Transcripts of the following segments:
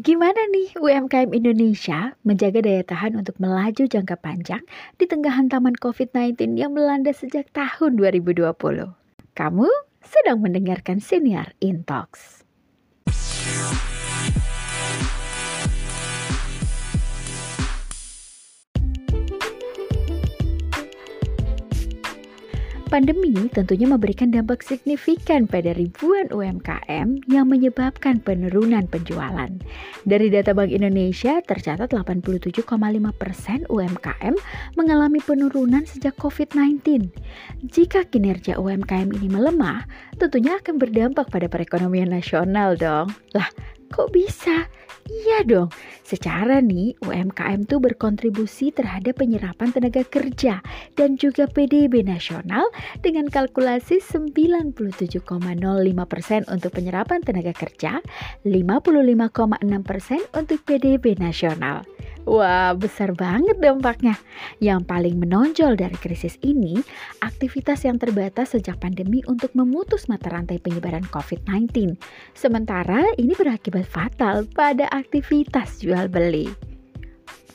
Gimana nih UMKM Indonesia menjaga daya tahan untuk melaju jangka panjang di tengah hantaman COVID-19 yang melanda sejak tahun 2020? Kamu sedang mendengarkan Senior Intox. Pandemi tentunya memberikan dampak signifikan pada ribuan UMKM yang menyebabkan penurunan penjualan. Dari data Bank Indonesia, tercatat 87,5 persen UMKM mengalami penurunan sejak COVID-19. Jika kinerja UMKM ini melemah, tentunya akan berdampak pada perekonomian nasional dong. Lah, kok bisa? Iya dong, secara nih UMKM tuh berkontribusi terhadap penyerapan tenaga kerja dan juga PDB nasional dengan kalkulasi 97,05% untuk penyerapan tenaga kerja, 55,6% untuk PDB nasional. Wah, besar banget dampaknya. Yang paling menonjol dari krisis ini, aktivitas yang terbatas sejak pandemi untuk memutus mata rantai penyebaran COVID-19. Sementara ini berakibat fatal pada aktivitas jual beli.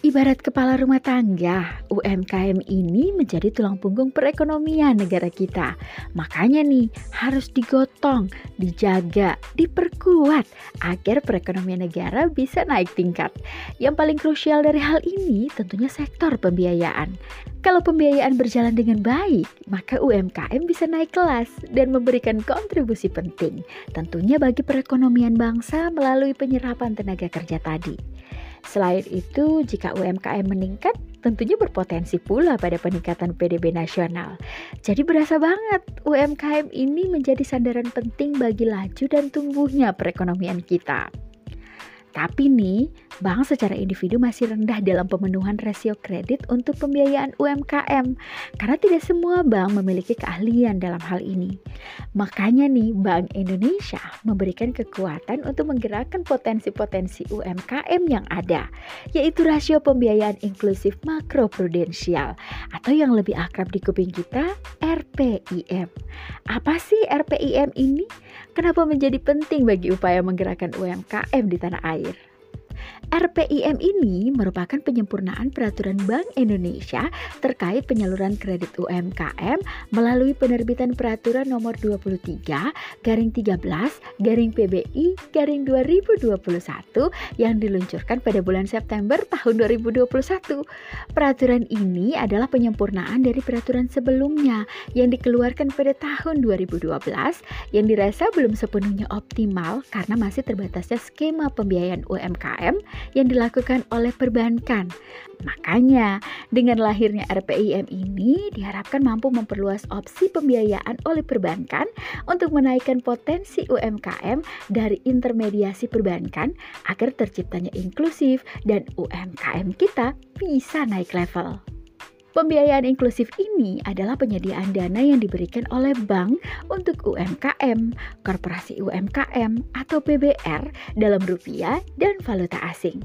Ibarat kepala rumah tangga, UMKM ini menjadi tulang punggung perekonomian negara kita. Makanya nih, harus digotong, dijaga, diperkuat agar perekonomian negara bisa naik tingkat. Yang paling krusial dari hal ini tentunya sektor pembiayaan. Kalau pembiayaan berjalan dengan baik, maka UMKM bisa naik kelas dan memberikan kontribusi penting, tentunya bagi perekonomian bangsa melalui penyerapan tenaga kerja tadi. Selain itu, jika UMKM meningkat, tentunya berpotensi pula pada peningkatan PDB nasional. Jadi berasa banget UMKM ini menjadi sandaran penting bagi laju dan tumbuhnya perekonomian kita. Tapi nih, bank secara individu masih rendah dalam pemenuhan rasio kredit untuk pembiayaan UMKM karena tidak semua bank memiliki keahlian dalam hal ini. Makanya nih, Bank Indonesia memberikan kekuatan untuk menggerakkan potensi-potensi UMKM yang ada, yaitu rasio pembiayaan inklusif makroprudensial atau yang lebih akrab di kuping kita, RPIM. Apa sih RPIM ini? Kenapa menjadi penting bagi upaya menggerakkan UMKM di tanah air? RPIM ini merupakan penyempurnaan peraturan Bank Indonesia terkait penyaluran kredit UMKM melalui penerbitan peraturan nomor 23 garing 13 garing PBI garing 2021 yang diluncurkan pada bulan September tahun 2021. Peraturan ini adalah penyempurnaan dari peraturan sebelumnya yang dikeluarkan pada tahun 2012 yang dirasa belum sepenuhnya optimal karena masih terbatasnya skema pembiayaan UMKM yang dilakukan oleh perbankan. Makanya, dengan lahirnya RPIM ini diharapkan mampu memperluas opsi pembiayaan oleh perbankan untuk menaikkan potensi UMKM dari intermediasi perbankan agar terciptanya inklusif dan UMKM kita bisa naik level. Pembiayaan inklusif ini adalah penyediaan dana yang diberikan oleh bank untuk UMKM, korporasi UMKM, atau PBR dalam rupiah dan valuta asing.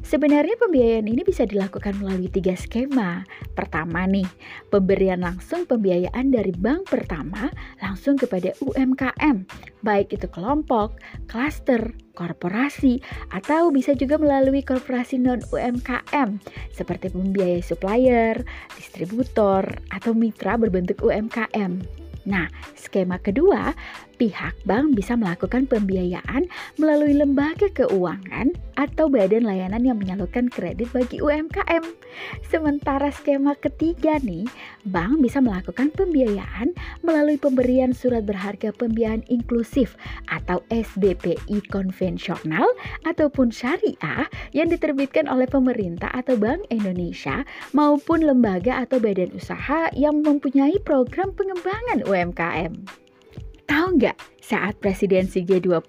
Sebenarnya pembiayaan ini bisa dilakukan melalui tiga skema. Pertama nih, pemberian langsung pembiayaan dari bank pertama langsung kepada UMKM, baik itu kelompok, klaster, korporasi, atau bisa juga melalui korporasi non-UMKM seperti pembiayai supplier, distributor, atau mitra berbentuk UMKM. Nah, skema kedua, pihak bank bisa melakukan pembiayaan melalui lembaga keuangan atau badan layanan yang menyalurkan kredit bagi UMKM. Sementara skema ketiga nih, bank bisa melakukan pembiayaan melalui pemberian surat berharga pembiayaan inklusif atau SBPI konvensional ataupun syariah yang diterbitkan oleh pemerintah atau Bank Indonesia maupun lembaga atau badan usaha yang mempunyai program pengembangan UMKM. Tahu nggak saat presidensi G20,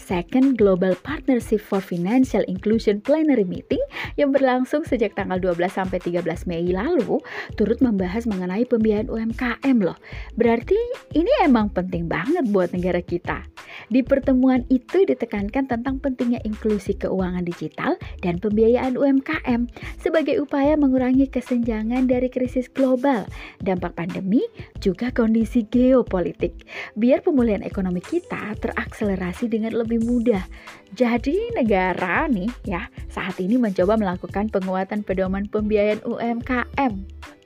Second Global Partnership for Financial Inclusion Plenary Meeting yang berlangsung sejak tanggal 12 sampai 13 Mei lalu, turut membahas mengenai pembiayaan UMKM loh. Berarti ini emang penting banget buat negara kita. Di pertemuan itu ditekankan tentang pentingnya inklusi keuangan digital dan pembiayaan UMKM sebagai upaya mengurangi kesenjangan dari krisis global, dampak pandemi, juga kondisi geopolitik. Biar pemulihan ekonomi kita terakselerasi dengan lebih mudah. Jadi negara nih ya saat ini mencoba melakukan penguatan pedoman pembiayaan UMKM.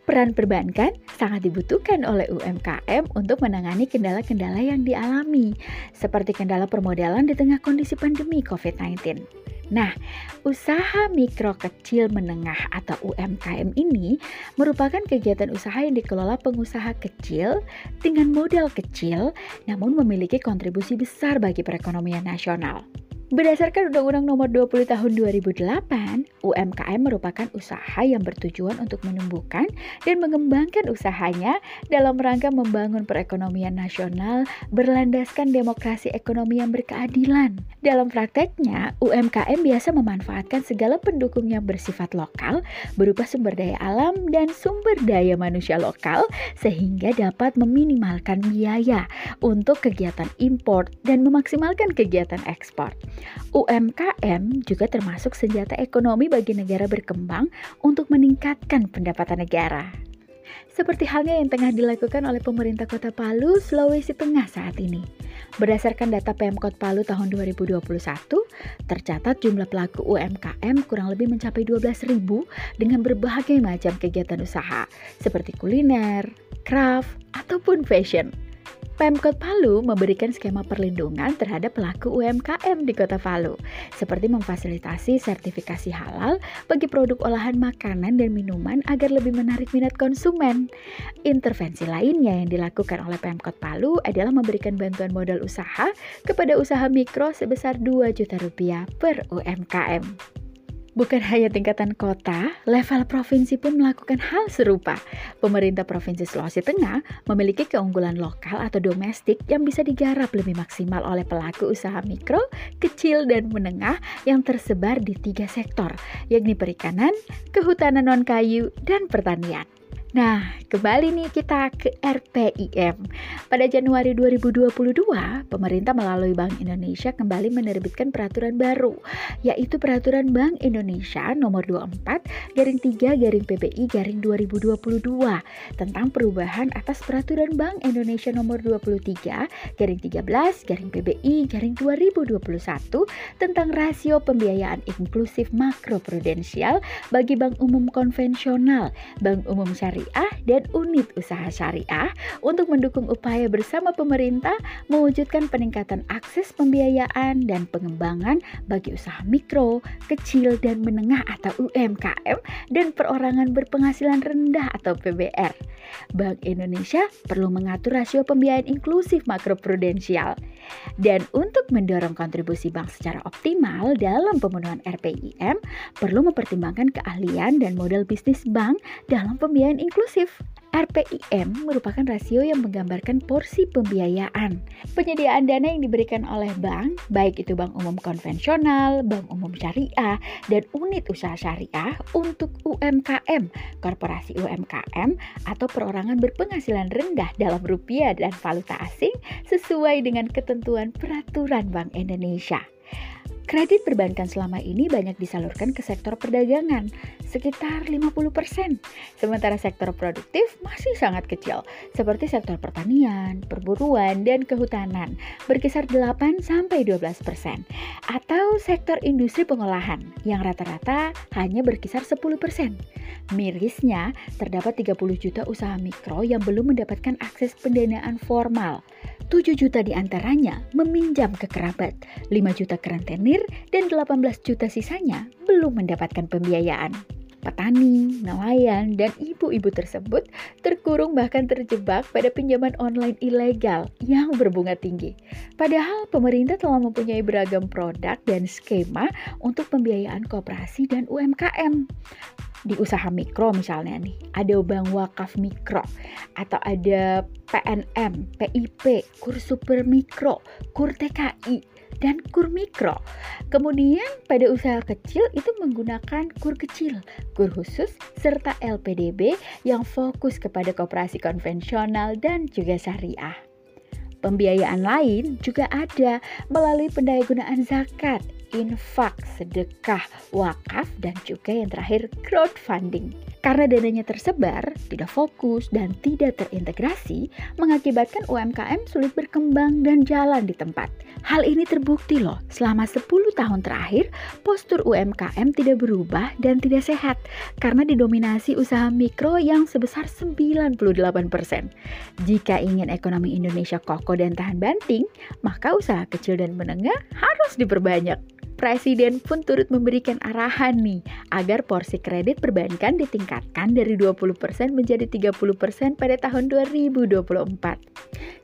Peran perbankan sangat dibutuhkan oleh UMKM untuk menangani kendala-kendala yang dialami, seperti kendala permodalan di tengah kondisi pandemi COVID-19. Nah, usaha mikro kecil menengah atau UMKM ini merupakan kegiatan usaha yang dikelola pengusaha kecil dengan modal kecil namun memiliki kontribusi besar bagi perekonomian nasional. Berdasarkan Undang-Undang Nomor 20 Tahun 2008, UMKM merupakan usaha yang bertujuan untuk menumbuhkan dan mengembangkan usahanya dalam rangka membangun perekonomian nasional berlandaskan demokrasi ekonomi yang berkeadilan. Dalam prakteknya, UMKM biasa memanfaatkan segala pendukung yang bersifat lokal berupa sumber daya alam dan sumber daya manusia lokal sehingga dapat meminimalkan biaya untuk kegiatan impor dan memaksimalkan kegiatan ekspor. UMKM juga termasuk senjata ekonomi bagi negara berkembang untuk meningkatkan pendapatan negara. Seperti halnya yang tengah dilakukan oleh pemerintah Kota Palu, Sulawesi Tengah saat ini. Berdasarkan data Pemkot Palu tahun 2021, tercatat jumlah pelaku UMKM kurang lebih mencapai 12.000 dengan berbagai macam kegiatan usaha seperti kuliner, craft, ataupun fashion. Pemkot Palu memberikan skema perlindungan terhadap pelaku UMKM di Kota Palu, seperti memfasilitasi sertifikasi halal bagi produk olahan makanan dan minuman agar lebih menarik minat konsumen. Intervensi lainnya yang dilakukan oleh Pemkot Palu adalah memberikan bantuan modal usaha kepada usaha mikro sebesar 2 juta rupiah per UMKM. Bukan hanya tingkatan kota, level provinsi pun melakukan hal serupa. Pemerintah Provinsi Sulawesi Tengah memiliki keunggulan lokal atau domestik yang bisa digarap lebih maksimal oleh pelaku usaha mikro, kecil, dan menengah yang tersebar di tiga sektor, yakni perikanan, kehutanan non-kayu, dan pertanian. Nah, kembali nih kita ke RPIM. Pada Januari 2022, pemerintah melalui Bank Indonesia kembali menerbitkan peraturan baru, yaitu Peraturan Bank Indonesia Nomor 24 garing 3 garing PBI garing 2022 tentang perubahan atas Peraturan Bank Indonesia Nomor 23 garing 13 garing PBI garing 2021 tentang rasio pembiayaan inklusif makroprudensial bagi bank umum konvensional, bank umum syariah syariah dan unit usaha syariah untuk mendukung upaya bersama pemerintah mewujudkan peningkatan akses pembiayaan dan pengembangan bagi usaha mikro, kecil, dan menengah atau UMKM dan perorangan berpenghasilan rendah atau PBR. Bank Indonesia perlu mengatur rasio pembiayaan inklusif makroprudensial. Dan untuk mendorong kontribusi bank secara optimal dalam pemenuhan RPIM, perlu mempertimbangkan keahlian dan model bisnis bank dalam pembiayaan inklusif inklusif. RPIM merupakan rasio yang menggambarkan porsi pembiayaan. Penyediaan dana yang diberikan oleh bank, baik itu bank umum konvensional, bank umum syariah, dan unit usaha syariah untuk UMKM, korporasi UMKM, atau perorangan berpenghasilan rendah dalam rupiah dan valuta asing sesuai dengan ketentuan peraturan Bank Indonesia. Kredit perbankan selama ini banyak disalurkan ke sektor perdagangan, sekitar 50%. Sementara sektor produktif masih sangat kecil, seperti sektor pertanian, perburuan, dan kehutanan, berkisar 8 sampai 12%. Atau sektor industri pengolahan yang rata-rata hanya berkisar 10%. Mirisnya, terdapat 30 juta usaha mikro yang belum mendapatkan akses pendanaan formal. 7 juta di antaranya meminjam ke kerabat, 5 juta ke rentenir, dan 18 juta sisanya belum mendapatkan pembiayaan. Petani, nelayan, dan ibu-ibu tersebut terkurung bahkan terjebak pada pinjaman online ilegal yang berbunga tinggi. Padahal pemerintah telah mempunyai beragam produk dan skema untuk pembiayaan kooperasi dan UMKM di usaha mikro misalnya nih, ada bank wakaf mikro atau ada PNM, PIP, kur super mikro, kur TKI, dan kur mikro. Kemudian pada usaha kecil itu menggunakan kur kecil, kur khusus, serta LPDB yang fokus kepada kooperasi konvensional dan juga syariah. Pembiayaan lain juga ada melalui pendayagunaan zakat, infak, sedekah, wakaf, dan juga yang terakhir crowdfunding. Karena dananya tersebar, tidak fokus, dan tidak terintegrasi, mengakibatkan UMKM sulit berkembang dan jalan di tempat. Hal ini terbukti loh, selama 10 tahun terakhir, postur UMKM tidak berubah dan tidak sehat karena didominasi usaha mikro yang sebesar 98%. Jika ingin ekonomi Indonesia kokoh dan tahan banting, maka usaha kecil dan menengah harus diperbanyak. Presiden pun turut memberikan arahan nih agar porsi kredit perbankan ditingkatkan dari 20% menjadi 30% pada tahun 2024.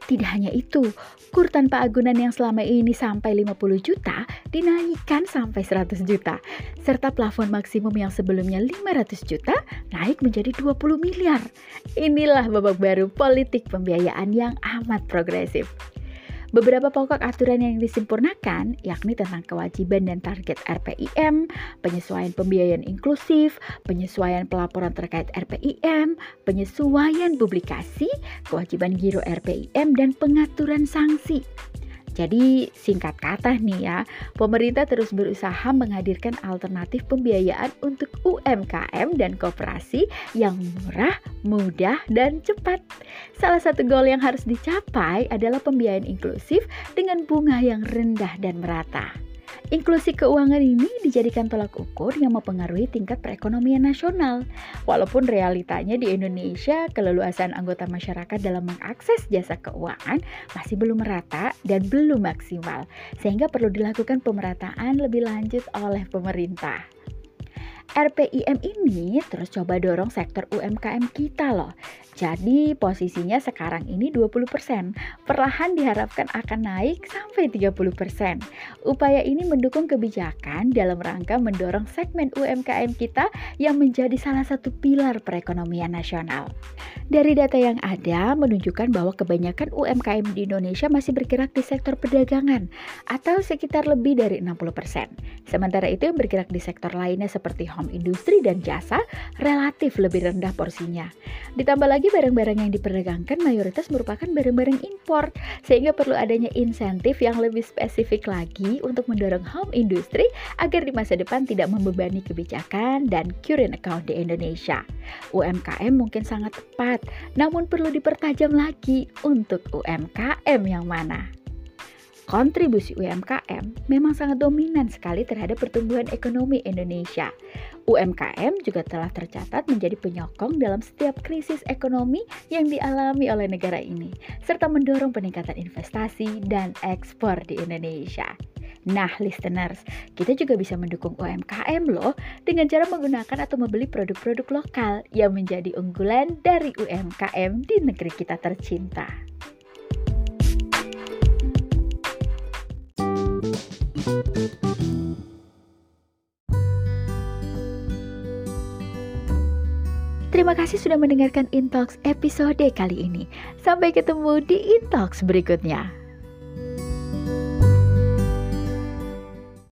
Tidak hanya itu, kur tanpa agunan yang selama ini sampai 50 juta dinaikkan sampai 100 juta, serta plafon maksimum yang sebelumnya 500 juta naik menjadi 20 miliar. Inilah babak baru politik pembiayaan yang amat progresif. Beberapa pokok aturan yang disempurnakan yakni tentang kewajiban dan target RPIM, penyesuaian pembiayaan inklusif, penyesuaian pelaporan terkait RPIM, penyesuaian publikasi, kewajiban giro RPIM, dan pengaturan sanksi. Jadi singkat kata nih ya, pemerintah terus berusaha menghadirkan alternatif pembiayaan untuk UMKM dan koperasi yang murah, mudah, dan cepat. Salah satu goal yang harus dicapai adalah pembiayaan inklusif dengan bunga yang rendah dan merata. Inklusi keuangan ini dijadikan tolak ukur yang mempengaruhi tingkat perekonomian nasional. Walaupun realitanya di Indonesia, keleluasan anggota masyarakat dalam mengakses jasa keuangan masih belum merata dan belum maksimal, sehingga perlu dilakukan pemerataan lebih lanjut oleh pemerintah. RPIM ini terus coba dorong sektor UMKM kita loh jadi posisinya sekarang ini 20%. Perlahan diharapkan akan naik sampai 30%. Upaya ini mendukung kebijakan dalam rangka mendorong segmen UMKM kita yang menjadi salah satu pilar perekonomian nasional. Dari data yang ada menunjukkan bahwa kebanyakan UMKM di Indonesia masih bergerak di sektor perdagangan atau sekitar lebih dari 60%. Sementara itu yang bergerak di sektor lainnya seperti home industry dan jasa relatif lebih rendah porsinya. Ditambah lagi barang-barang yang diperdagangkan mayoritas merupakan barang-barang impor, sehingga perlu adanya insentif yang lebih spesifik lagi untuk mendorong home industry agar di masa depan tidak membebani kebijakan dan current account di Indonesia. UMKM mungkin sangat tepat, namun perlu dipertajam lagi untuk UMKM yang mana kontribusi UMKM memang sangat dominan sekali terhadap pertumbuhan ekonomi Indonesia. UMKM juga telah tercatat menjadi penyokong dalam setiap krisis ekonomi yang dialami oleh negara ini, serta mendorong peningkatan investasi dan ekspor di Indonesia. Nah, listeners, kita juga bisa mendukung UMKM loh dengan cara menggunakan atau membeli produk-produk lokal yang menjadi unggulan dari UMKM di negeri kita tercinta. Terima kasih sudah mendengarkan Intox episode kali ini. Sampai ketemu di Intox berikutnya.